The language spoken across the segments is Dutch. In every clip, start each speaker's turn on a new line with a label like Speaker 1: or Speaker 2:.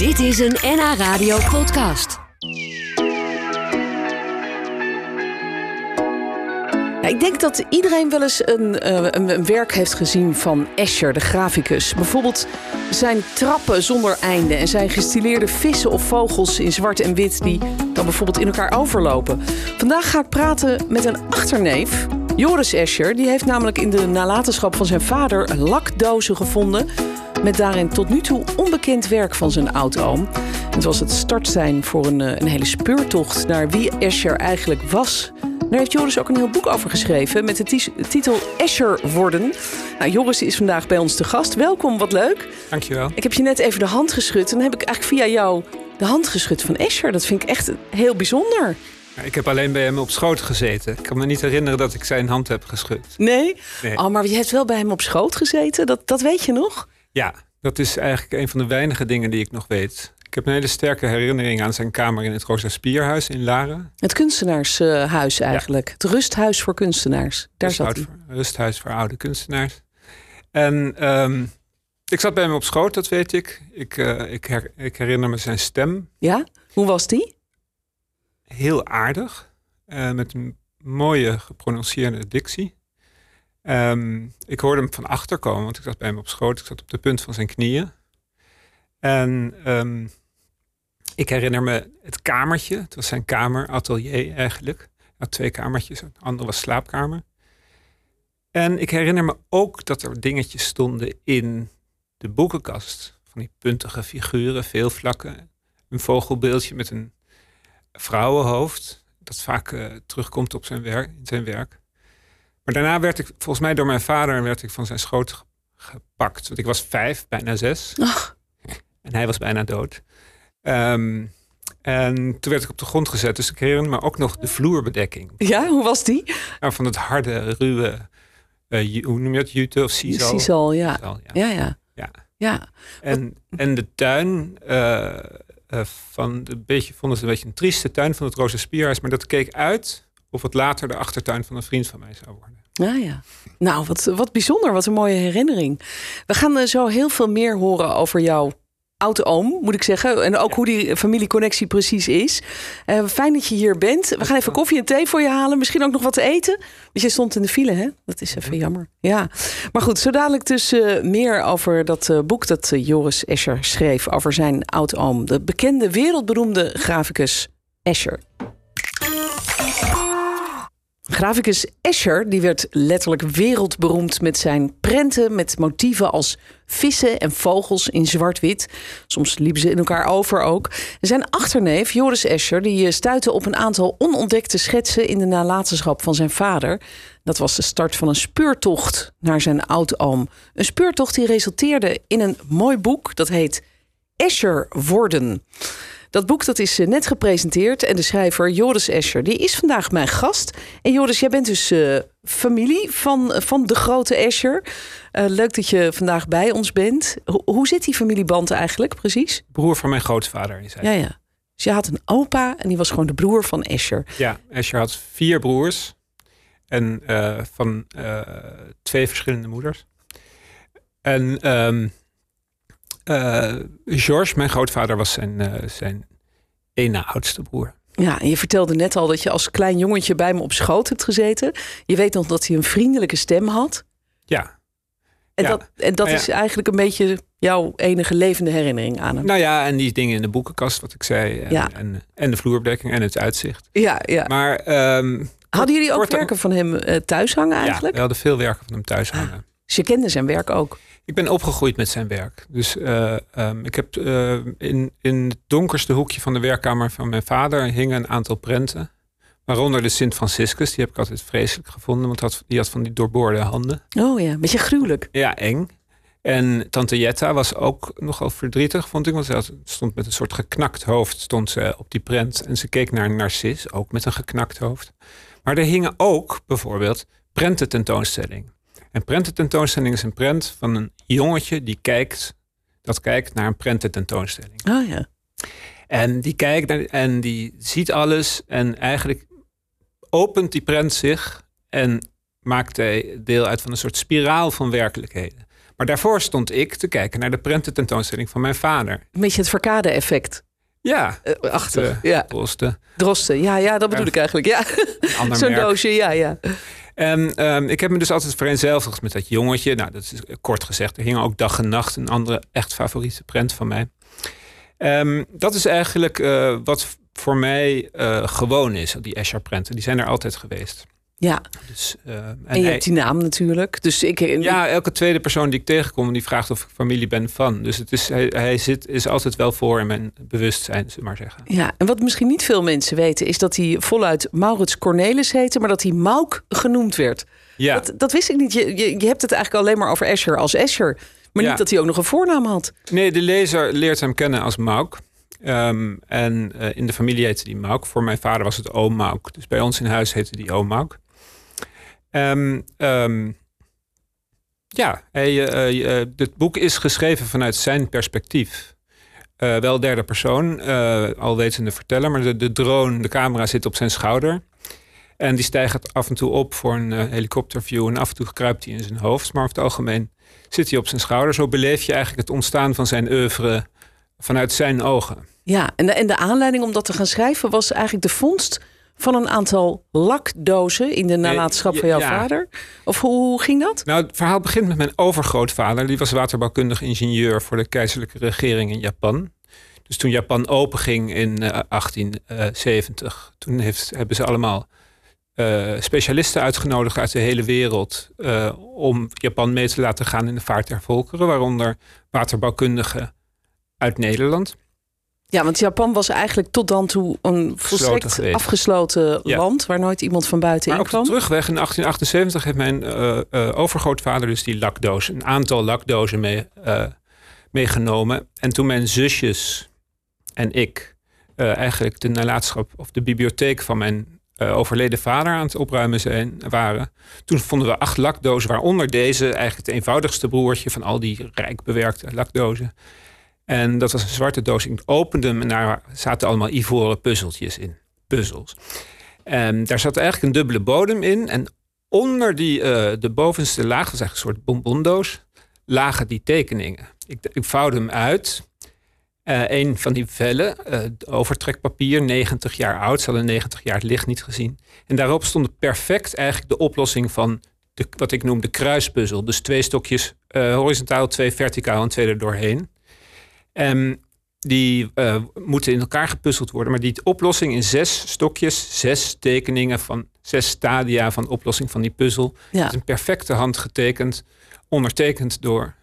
Speaker 1: Dit is een NH Radio podcast.
Speaker 2: Ik denk dat iedereen wel eens een, eh, een, een werk heeft gezien van Escher, de graficus. Bijvoorbeeld zijn trappen zonder einde en zijn gestileerde vissen of vogels in zwart en wit die dan bijvoorbeeld in elkaar overlopen. Vandaag ga ik praten met een achterneef, Joris Escher. Die heeft namelijk in de nalatenschap van zijn vader lakdozen gevonden met daarin tot nu toe onbekend werk van zijn oud-oom. Het was het startsein voor een, eh, een hele speurtocht naar wie Escher eigenlijk was. Daar heeft Joris ook een heel boek over geschreven met de titel Escher worden. Nou, Joris is vandaag bij ons te gast. Welkom, wat leuk.
Speaker 3: Dankjewel.
Speaker 2: Ik heb je net even de hand geschud. En dan heb ik eigenlijk via jou de hand geschud van Escher. Dat vind ik echt heel bijzonder.
Speaker 3: Ik heb alleen bij hem op schoot gezeten. Ik kan me niet herinneren dat ik zijn hand heb geschud.
Speaker 2: Nee?
Speaker 3: Nee.
Speaker 2: Oh, maar je hebt wel bij hem op schoot gezeten. Dat, dat weet je nog?
Speaker 3: Ja, dat is eigenlijk een van de weinige dingen die ik nog weet. Ik heb een hele sterke herinnering aan zijn kamer in het Rosa Spierhuis in Laren.
Speaker 2: Het kunstenaarshuis eigenlijk. Het rusthuis voor kunstenaars. Daar zat hij.
Speaker 3: voor, rusthuis voor oude kunstenaars. En ehm, ik zat bij hem op schoot, dat weet ik. Ik, eh, ik, her- ik herinner me zijn stem.
Speaker 2: Ja? Hoe was die?
Speaker 3: Heel aardig. eh, met een mooie geprononceerde dictie. Ehm, ik hoorde hem van achter komen, want ik zat bij hem op schoot. Ik zat op de punt van zijn knieën. En ehm, ik herinner me het kamertje. Het was zijn kamer, atelier eigenlijk. Hij had twee kamertjes, een andere was slaapkamer. En ik herinner me ook dat er dingetjes stonden in de boekenkast. Van die puntige figuren, veel vlakken. Een vogelbeeldje met een vrouwenhoofd. Dat vaak eh, terugkomt op zijn werk, in zijn werk. Maar daarna werd ik, volgens mij door mijn vader, werd ik van zijn schoot ge- gepakt. Want ik was vijf, bijna zes.
Speaker 2: Ach,
Speaker 3: En hij was bijna dood. Ehm, en toen werd ik op de grond gezet. Dus ik herinner me ook nog de vloerbedekking.
Speaker 2: ja, hoe was die?
Speaker 3: Nou, van het harde, ruwe, eh, hoe noem je het, jute of sisal?
Speaker 2: Sisal, ja.
Speaker 3: Sisal, ja.
Speaker 2: Ja, ja.
Speaker 3: Ja.
Speaker 2: Ja.
Speaker 3: En, en de tuin eh, eh, van, een beetje, vonden ze een beetje een trieste tuin van het Roze Spierhuis. Maar dat keek uit of het later de achtertuin van een vriend van mij zou worden.
Speaker 2: Ja, ja. Nou, wat, wat bijzonder. Wat een mooie herinnering. We gaan eh, zo heel veel meer horen over jouw oude oom, moet ik zeggen. En ook hoe die familieconnectie precies is. Eh, fijn dat je hier bent. We gaan even koffie en thee voor je halen. Misschien ook nog wat te eten. Want je stond in de file, hè? Dat is even jammer. Ja. Maar goed, zo dadelijk dus eh, meer over dat boek dat Joris Escher schreef... over zijn oud-oom. De bekende, wereldberoemde graficus Escher. Graficus Escher die werd letterlijk wereldberoemd met zijn prenten met motieven als vissen en vogels in zwart-wit. Soms liepen ze in elkaar over ook. Zijn achterneef Joris Escher die eh, stuitte op een aantal onontdekte schetsen in de nalatenschap van zijn vader. Dat was de start van een speurtocht naar zijn oud-oom. Een speurtocht die resulteerde in een mooi boek dat heet Escher worden. Dat boek dat is eh, net gepresenteerd en de schrijver Joris Escher die is vandaag mijn gast. En Joris, jij bent dus eh, familie van, van de grote Escher. Eh, leuk dat je vandaag bij ons bent. Ho- hoe zit die familieband eigenlijk precies?
Speaker 3: Broer van mijn grootvader is hij.
Speaker 2: Ja, ja. Dus je had een opa en die was gewoon de broer van Escher.
Speaker 3: Ja, Escher had vier broers. En eh, van eh, twee verschillende moeders. En ehm eh, George, mijn grootvader, was zijn, eh, zijn ene oudste broer.
Speaker 2: Ja, en je vertelde net al dat je als klein jongetje bij me op schoot hebt gezeten. Je weet nog dat hij een vriendelijke stem had.
Speaker 3: Ja,
Speaker 2: En
Speaker 3: Ja.
Speaker 2: dat, en dat
Speaker 3: Ja.
Speaker 2: is eigenlijk een beetje jouw enige levende herinnering aan hem.
Speaker 3: nou ja, en die dingen in de boekenkast, wat ik zei. En,
Speaker 2: Ja.
Speaker 3: en, en de vloerbedekking en het uitzicht.
Speaker 2: Ja, ja.
Speaker 3: Maar ehm,
Speaker 2: Hadden jullie ook werken van hem eh, thuis hangen
Speaker 3: ja,
Speaker 2: eigenlijk?
Speaker 3: we hadden veel werken van hem thuis hangen.
Speaker 2: Dus je kende zijn werk ook.
Speaker 3: Ik ben opgegroeid met zijn werk. Dus eh, ehm, ik heb eh, in, in het donkerste hoekje van de werkkamer van mijn vader hingen een aantal prenten. Waaronder de Sint Franciscus. Die heb ik altijd vreselijk gevonden, want had, die had van die doorboorde handen.
Speaker 2: Oh ja, beetje gruwelijk.
Speaker 3: Ja, eng. En tante Jetta was ook nogal verdrietig, vond ik. Want ze had- stond met een soort geknakt hoofd stond ze op die prent. En ze keek naar Narcis, ook met een geknakt hoofd. Maar er hingen ook bijvoorbeeld prentententoonstelling. En prentententoonstelling is een prent van een jongetje die kijkt, dat kijkt naar een prentententoonstelling.
Speaker 2: Oh ja.
Speaker 3: En die kijkt naar, en die ziet alles en eigenlijk opent die prent zich en maakt hij deel uit van een soort spiraal van werkelijkheden. Maar daarvoor stond ik te kijken naar de prentententoonstelling van mijn vader.
Speaker 2: Een beetje het verkade-effect.
Speaker 3: Ja,
Speaker 2: Uh, achter,
Speaker 3: de
Speaker 2: ja.
Speaker 3: Drosten.
Speaker 2: Drosten, ja, ja, dat bedoel ik eigenlijk. Ja, zo'n doosje, ja, ja.
Speaker 3: En ehm, ik heb me dus altijd vereenzelvigd met dat jongetje. Nou, dat is kort gezegd. Er hing ook dag en nacht een andere echt favoriete prent van mij. Ehm, dat is eigenlijk eh, wat voor mij eh, gewoon is, die Escher-prenten. Die zijn er altijd geweest.
Speaker 2: Ja,
Speaker 3: Dus, eh, en
Speaker 2: en je
Speaker 3: hij-
Speaker 2: hebt die naam natuurlijk. Dus ik,
Speaker 3: ja, elke tweede persoon die ik tegenkom, die vraagt of ik familie ben van. Dus het is, hij, hij zit, is altijd wel voor in mijn bewustzijn, zullen we maar zeggen.
Speaker 2: Ja, en wat misschien niet veel mensen weten, is dat hij voluit Maurits Cornelis heette, maar dat hij Mauk genoemd werd.
Speaker 3: Ja,
Speaker 2: Dat, dat wist ik niet. Je, je, je hebt het eigenlijk alleen maar over Escher als Escher. Maar
Speaker 3: Ja.
Speaker 2: niet dat hij ook nog een voornaam had.
Speaker 3: nee, de lezer leert hem kennen als Mauk. Ehm, en eh, in de familie heette die Mauk. Voor mijn vader was het oom Mauk. Dus bij ons in huis heette die oom Mauk. Ehm, ja, hij, eh, eh, boek is geschreven vanuit zijn perspectief. Eh, wel derde persoon, al wetende verteller. Maar de, de drone, de camera zit op zijn schouder. En die stijgt af en toe op voor een helikopterview. En af en toe kruipt hij in zijn hoofd. Maar over het algemeen zit hij op zijn schouder. Zo beleef je eigenlijk het ontstaan van zijn oeuvre vanuit zijn ogen.
Speaker 2: Ja, en de, en de aanleiding om dat te gaan schrijven was eigenlijk de vondst van een aantal lakdozen in de nalatenschap van jouw
Speaker 3: ja.
Speaker 2: vader. Of hoe, ging dat?
Speaker 3: Nou, het verhaal begint met mijn overgrootvader. Die was waterbouwkundig ingenieur voor de keizerlijke regering in Japan. Dus toen Japan openging in eh, 1870, toen heeft, hebben ze allemaal eh, specialisten uitgenodigd uit de hele wereld eh, om Japan mee te laten gaan in de vaart der volkeren, waaronder waterbouwkundigen uit Nederland.
Speaker 2: Ja, want Japan was eigenlijk tot dan toe een volstrekt afgesloten
Speaker 3: Ja.
Speaker 2: land waar nooit iemand van buiten
Speaker 3: Maar
Speaker 2: in
Speaker 3: op de
Speaker 2: kwam.
Speaker 3: terugweg in 1878 heeft mijn eh, eh, overgrootvader dus die lakdoos, een aantal lakdozen mee, eh, meegenomen. En toen mijn zusjes en ik eigenlijk de nalatenschap of de bibliotheek van mijn overleden vader aan het opruimen zijn, waren. Toen vonden we acht lakdozen, waaronder deze eigenlijk het eenvoudigste broertje van al die rijk bewerkte lakdozen. En dat was een zwarte doos. Ik opende hem en daar zaten allemaal ivoren puzzeltjes in. Puzzels. En daar zat eigenlijk een dubbele bodem in. En onder die, eh, de bovenste laag, was eigenlijk een soort bonbondoos, lagen die tekeningen. Ik, ik vouwde hem uit. Eh een van die vellen, eh, overtrekpapier, 90 jaar oud. Ze hadden 90 jaar het licht niet gezien. En daarop stond perfect eigenlijk de oplossing van de, wat ik noem de kruispuzzel. Dus twee stokjes horizontaal, twee verticaal en twee er doorheen. En die eh, moeten in elkaar gepuzzeld worden. Maar die oplossing in zes stokjes, zes tekeningen van zes stadia van oplossing van die puzzel.
Speaker 2: Ja.
Speaker 3: is een perfecte hand getekend, ondertekend door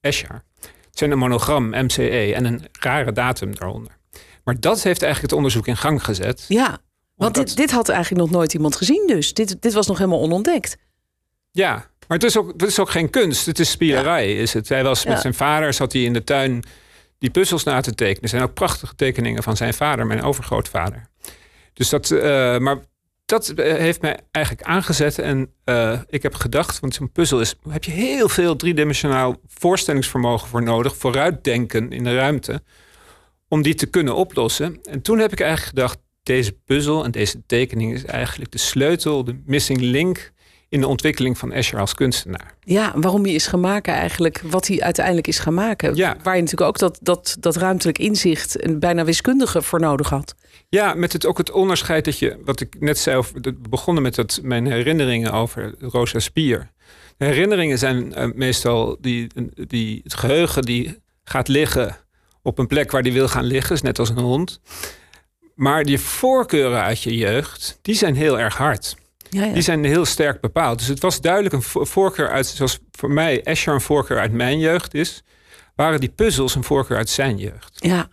Speaker 3: Escher. Het zijn een monogram, MCE, en een rare datum daaronder. Maar dat heeft eigenlijk het onderzoek in gang gezet.
Speaker 2: Ja, want dit, dit had eigenlijk nog nooit iemand gezien dus. Dit, dit was nog helemaal onontdekt.
Speaker 3: Ja, maar het is ook, het is ook geen kunst. Het is spielerij. Is het. Hij was met zijn vader, zat hij in de tuin die puzzels na te tekenen. Er zijn ook prachtige tekeningen van zijn vader, mijn overgrootvader. Dus dat, eh, maar dat eh, heeft mij eigenlijk aangezet. En eh, ik heb gedacht, want zo'n puzzel is, heb je heel veel driedimensionaal voorstellingsvermogen voor nodig. Vooruitdenken in de ruimte. Om die te kunnen oplossen. En toen heb ik eigenlijk gedacht, deze puzzel en deze tekening is eigenlijk de sleutel, de missing link in de ontwikkeling van Escher als kunstenaar.
Speaker 2: Ja, waarom hij is gaan maken eigenlijk, wat hij uiteindelijk is gaan maken.
Speaker 3: Ja.
Speaker 2: Waar je natuurlijk ook dat, dat, dat ruimtelijk inzicht en bijna wiskundige voor nodig had.
Speaker 3: Ja, met het, ook het onderscheid dat je, wat ik net zei, over, dat we begonnen met dat, mijn herinneringen over Rosa Spier. De herinneringen zijn eh, meestal die, die, het geheugen die gaat liggen op een plek waar die wil gaan liggen, is net als een hond. Maar die voorkeuren uit je jeugd, die zijn heel erg hard.
Speaker 2: Ja, ja.
Speaker 3: Die zijn heel sterk bepaald. Dus het was duidelijk een vo- voorkeur uit, zoals voor mij Escher een voorkeur uit mijn jeugd is, waren die puzzels een voorkeur uit zijn jeugd.
Speaker 2: Ja,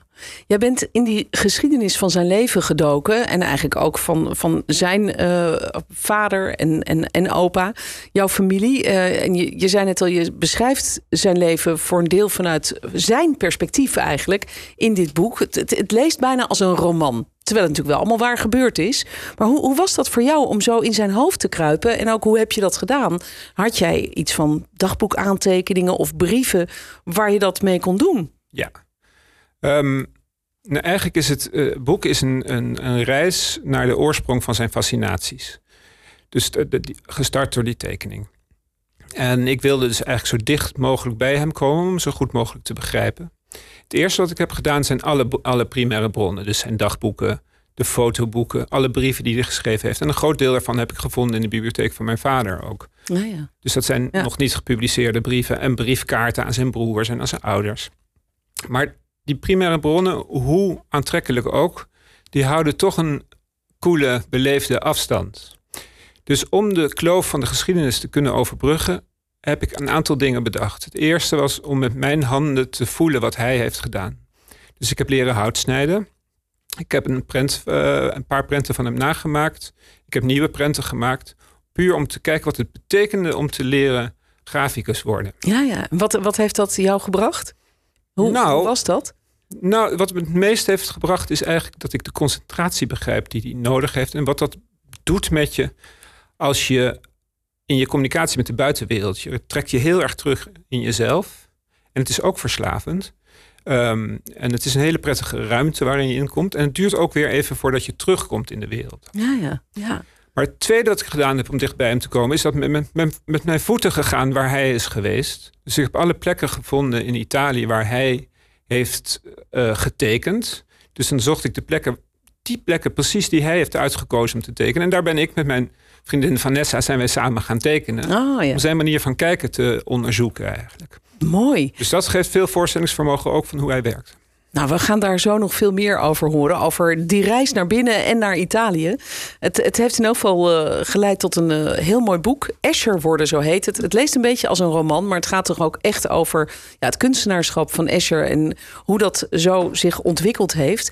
Speaker 2: jij bent in die geschiedenis van zijn leven gedoken. En eigenlijk ook van, van zijn eh, vader en, en, en opa, jouw familie. Eh, en je, je zei net al, je beschrijft zijn leven voor een deel vanuit zijn perspectief eigenlijk in dit boek. Het, het, leest bijna als een roman. Terwijl het natuurlijk wel allemaal waar gebeurd is. Maar hoe, hoe was dat voor jou om zo in zijn hoofd te kruipen? En ook hoe heb je dat gedaan? Had jij iets van dagboekaantekeningen of brieven waar je dat mee kon doen?
Speaker 3: Ja. Ehm, nou, eigenlijk is het eh, boek is een, een, een reis naar de oorsprong van zijn fascinaties. Dus de- de- die- gestart door die tekening. En ik wilde dus eigenlijk zo dicht mogelijk bij hem komen om hem zo goed mogelijk te begrijpen. Het eerste wat ik heb gedaan zijn alle, alle primaire bronnen. Dus zijn dagboeken, de fotoboeken, alle brieven die hij geschreven heeft. En een groot deel daarvan heb ik gevonden in de bibliotheek van mijn vader ook.
Speaker 2: Ja, ja.
Speaker 3: Dus dat zijn
Speaker 2: Ja.
Speaker 3: nog niet gepubliceerde brieven en briefkaarten aan zijn broers en aan zijn ouders. Maar die primaire bronnen, hoe aantrekkelijk ook, die houden toch een koele, beleefde afstand. Dus om de kloof van de geschiedenis te kunnen overbruggen, heb ik een aantal dingen bedacht. Het eerste was om met mijn handen te voelen wat hij heeft gedaan. Dus ik heb leren hout snijden. Ik heb een, eh, een paar prenten van hem nagemaakt. Ik heb nieuwe prenten gemaakt. Puur om te kijken wat het betekende om te leren graficus worden.
Speaker 2: ja, ja. Wat, wat heeft dat jou gebracht? Hoe,
Speaker 3: Nou,
Speaker 2: hoe was dat?
Speaker 3: Nou, wat me het meest heeft gebracht is eigenlijk dat ik de concentratie begrijp die hij nodig heeft. En wat dat doet met je als je in je communicatie met de buitenwereld. Je trekt je heel erg terug in jezelf. En het is ook verslavend. Ehm, en het is een hele prettige ruimte waarin je inkomt. En het duurt ook weer even voordat je terugkomt in de wereld.
Speaker 2: Ja, ja, ja.
Speaker 3: Maar het tweede dat ik gedaan heb om dicht bij hem te komen, is dat met, met, met, met mijn voeten gegaan waar hij is geweest. Dus ik heb alle plekken gevonden in Italië waar hij heeft eh, getekend. Dus dan zocht ik de plekken, die plekken precies die hij heeft uitgekozen om te tekenen. En daar ben ik met mijn vriendin Vanessa zijn wij samen gaan tekenen.
Speaker 2: Oh ja,
Speaker 3: Om zijn manier van kijken te onderzoeken eigenlijk.
Speaker 2: mooi.
Speaker 3: Dus dat geeft veel voorstellingsvermogen ook van hoe hij werkt.
Speaker 2: Nou, we gaan daar zo nog veel meer over horen. Over die reis naar binnen en naar Italië. Het, het heeft in elk geval eh, geleid tot een eh, heel mooi boek. Escher worden, zo heet het. Het leest een beetje als een roman, maar het gaat toch ook echt over ja, het kunstenaarschap van Escher en hoe dat zo zich ontwikkeld heeft.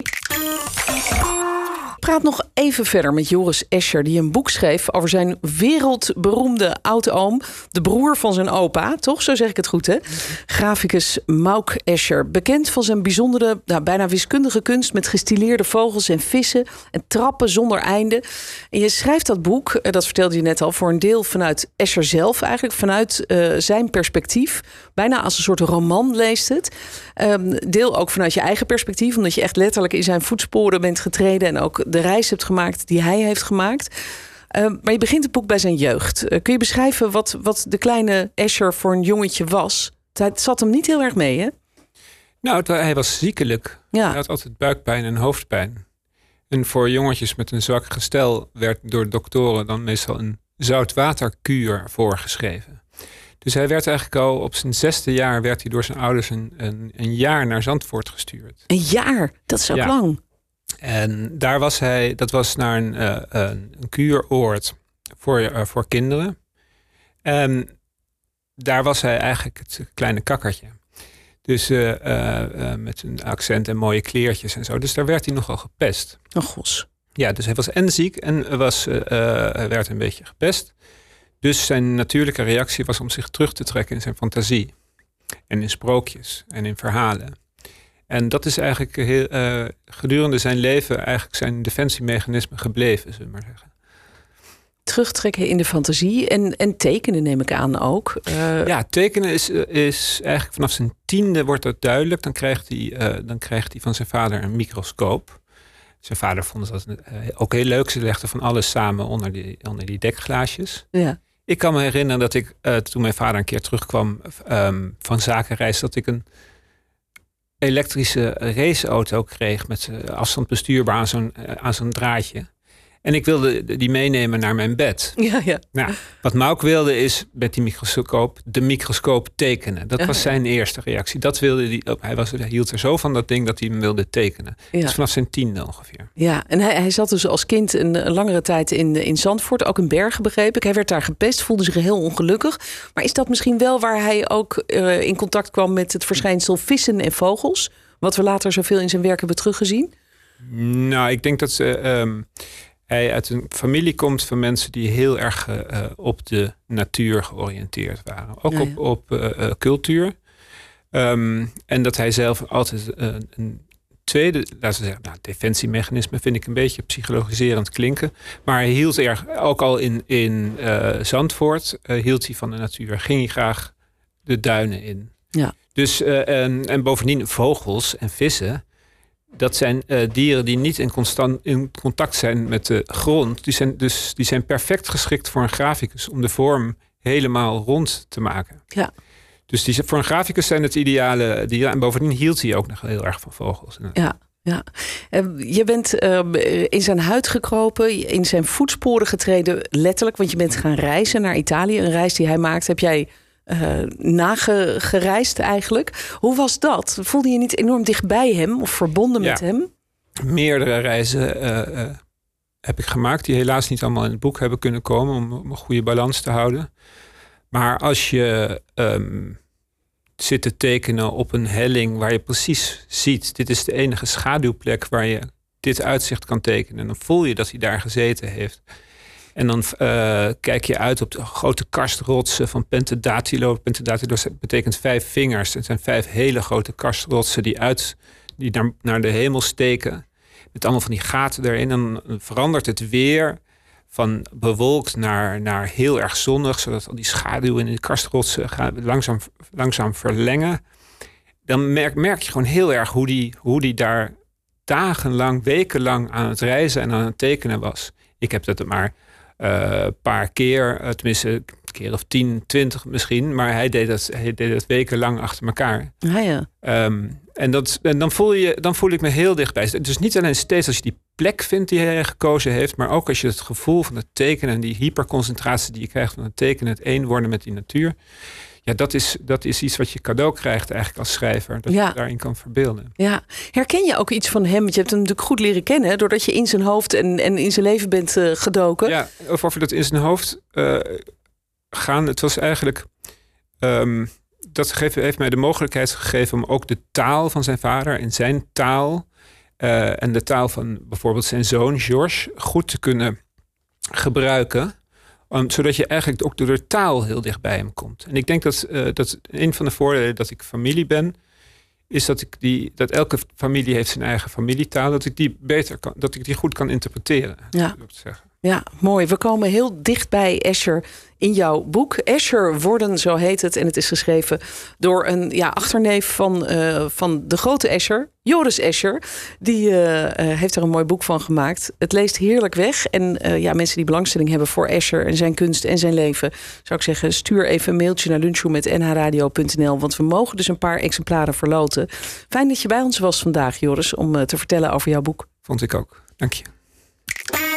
Speaker 2: Praat nog even verder met Joris Escher, die een boek schreef over zijn wereldberoemde oud-oom, de broer van zijn opa, toch? Zo zeg ik het goed, hè? Graficus Mauk Escher, bekend van zijn bijzondere, nou, bijna wiskundige kunst met gestileerde vogels en vissen en trappen zonder einde. En je schrijft dat boek, eh, dat vertelde je net al, voor een deel vanuit Escher zelf, eigenlijk vanuit eh, zijn perspectief. Bijna als een soort roman leest het. Ehm, deel ook vanuit je eigen perspectief, omdat je echt letterlijk in zijn voetsporen bent getreden en ook de reis hebt gemaakt die hij heeft gemaakt. Ehm, maar je begint het boek bij zijn jeugd. Eh, kun je beschrijven wat, wat de kleine Escher voor een jongetje was? Het zat hem niet heel erg mee, hè?
Speaker 3: Nou, hij was ziekelijk.
Speaker 2: Ja.
Speaker 3: Hij had altijd buikpijn en hoofdpijn. En voor jongetjes met een zwak gestel werd door doktoren dan meestal een zoutwaterkuur voorgeschreven. Dus hij werd eigenlijk al op zijn zesde jaar werd hij door zijn ouders een, een, een jaar naar Zandvoort gestuurd.
Speaker 2: Een jaar, dat is ook
Speaker 3: Ja.
Speaker 2: lang.
Speaker 3: En daar was hij, dat was naar een, eh, een, kuuroord voor, eh, voor kinderen. En daar was hij eigenlijk het kleine kakkertje. Dus eh, met een accent en mooie kleertjes en zo. Dus daar werd hij nogal gepest.
Speaker 2: Oh gos.
Speaker 3: Ja, dus hij was en ziek en was, werd een beetje gepest. Dus zijn natuurlijke reactie was om zich terug te trekken in zijn fantasie. En in sprookjes en in verhalen. En dat is eigenlijk heel, eh, gedurende zijn leven eigenlijk zijn defensiemechanisme gebleven, zullen we maar zeggen.
Speaker 2: Terugtrekken in de fantasie en, en tekenen neem ik aan ook. Eh,
Speaker 3: Ja, tekenen is, eh, is eigenlijk vanaf zijn tiende wordt dat duidelijk. Dan krijgt hij, dan krijgt hij van zijn vader een microscoop. Zijn vader vond dat ook heel leuk. Ze legden van alles samen onder die, onder die dekglaasjes.
Speaker 2: ja.
Speaker 3: Ik kan me herinneren dat ik toen mijn vader een keer terugkwam ehm, van zakenreis, dat ik een elektrische raceauto kreeg met eh, afstand bestuurbaar aan zo'n eh, aan zo'n draadje. En ik wilde die meenemen naar mijn bed.
Speaker 2: Ja, ja.
Speaker 3: Nou, wat Mauk wilde is met die microscoop de microscoop tekenen. Dat was zijn eerste reactie. Dat wilde hij. oh, Hij, was, hij hield er zo van dat ding dat hij hem wilde tekenen.
Speaker 2: ja.
Speaker 3: Dus vanaf zijn tiende ongeveer.
Speaker 2: Ja, en hij, hij zat dus als kind een, een langere tijd in, in Zandvoort, ook in Bergen begreep ik. Hij werd daar gepest, voelde zich heel ongelukkig. Maar is dat misschien wel waar hij ook eh, in contact kwam met het verschijnsel vissen en vogels? Wat we later zoveel in zijn werk hebben teruggezien?
Speaker 3: Nou, ik denk dat ze, ehm, hij uit een familie komt van mensen die heel erg eh, eh, op de natuur georiënteerd waren. Ook
Speaker 2: Ja, ja.
Speaker 3: op, op eh, cultuur. Ehm, en dat hij zelf altijd een tweede, laten we zeggen, nou, defensiemechanisme vind ik een beetje psychologiserend klinken. Maar hij hield erg, ook al in, in Zandvoort, hield hij van de natuur. Ging hij graag de duinen in.
Speaker 2: Ja.
Speaker 3: Dus, en, en bovendien vogels en vissen. Dat zijn eh, dieren die niet in, constant, in contact zijn met de grond. Die zijn, dus, die zijn perfect geschikt voor een graficus om de vorm helemaal rond te maken.
Speaker 2: Ja.
Speaker 3: Dus die, voor een graficus zijn het ideale dieren. En bovendien hield hij ook nog heel erg van vogels.
Speaker 2: Ja. Ja, eh, je bent uh, in zijn huid gekropen, in zijn voetsporen getreden, letterlijk, want je bent gaan reizen naar Italië. Een reis die hij maakt, heb jij nagereisd eigenlijk. Hoe was dat? Voelde je niet enorm dicht bij hem of verbonden met hem?
Speaker 3: Meerdere reizen heb ik gemaakt, die helaas niet allemaal in het boek hebben kunnen komen om, om een goede balans te houden. Maar als je um, zit te tekenen op een helling waar je precies ziet, dit is de enige schaduwplek waar je dit uitzicht kan tekenen. En dan voel je dat hij daar gezeten heeft. En dan uh, kijk je uit op de grote karstrotsen van Pentadatilo. Pentadatilo betekent vijf vingers. Het zijn vijf hele grote karstrotsen die, uit, die naar, naar de hemel steken. Met allemaal van die gaten erin. En dan verandert het weer van bewolkt naar, naar heel erg zonnig, zodat al die schaduwen in de kastrotsen gaan langzaam, langzaam verlengen. Dan merk, merk je gewoon heel erg hoe die, hoe die daar dagenlang, wekenlang aan het reizen en aan het tekenen was. Ik heb dat maar uh, paar keer, uh, tenminste een keer of tien, twintig misschien, maar hij deed dat, hij deed dat wekenlang achter elkaar.
Speaker 2: Ah, ja.
Speaker 3: Um, en, dat, en dan, voel je, dan voel ik me heel dichtbij. Dus niet alleen steeds als je die plek vindt die hij gekozen heeft, maar ook als je het gevoel van het tekenen en die hyperconcentratie die je krijgt van het tekenen, het één worden met die natuur. Ja, dat is, dat is iets wat je cadeau krijgt eigenlijk als schrijver. Dat je daarin kan verbeelden.
Speaker 2: Ja, herken je ook iets van hem? Want je hebt hem natuurlijk goed leren kennen, doordat je in zijn hoofd en, en in zijn leven bent uh, gedoken.
Speaker 3: Ja, of over dat in zijn hoofd uh, gaan. Het was eigenlijk. Um, dat heeft mij de mogelijkheid gegeven om ook de taal van zijn vader en zijn taal uh, en de taal van bijvoorbeeld zijn zoon George goed te kunnen gebruiken. Um, zodat je eigenlijk ook door de taal heel dicht bij hem komt. En ik denk dat, uh, dat een van de voordelen dat ik familie ben, is dat, ik die, dat elke familie heeft zijn eigen familietaal, dat ik die beter kan, dat ik die goed kan interpreteren.
Speaker 2: Ja. Ja, mooi. We komen heel dicht bij Escher in jouw boek. Escher worden, zo heet het. En het is geschreven door een ja, achterneef van, uh, van de grote Escher, Joris Escher. Die uh, heeft er een mooi boek van gemaakt. Het leest heerlijk weg. En ja, mensen die belangstelling hebben voor Escher en zijn kunst en zijn leven, zou ik zeggen, stuur even een mailtje naar lunchroom.nhradio.nl. Want we mogen dus een paar exemplaren verloten. Fijn dat je bij ons was vandaag, Joris, om te vertellen over jouw boek.
Speaker 3: Vond ik ook. Dank je.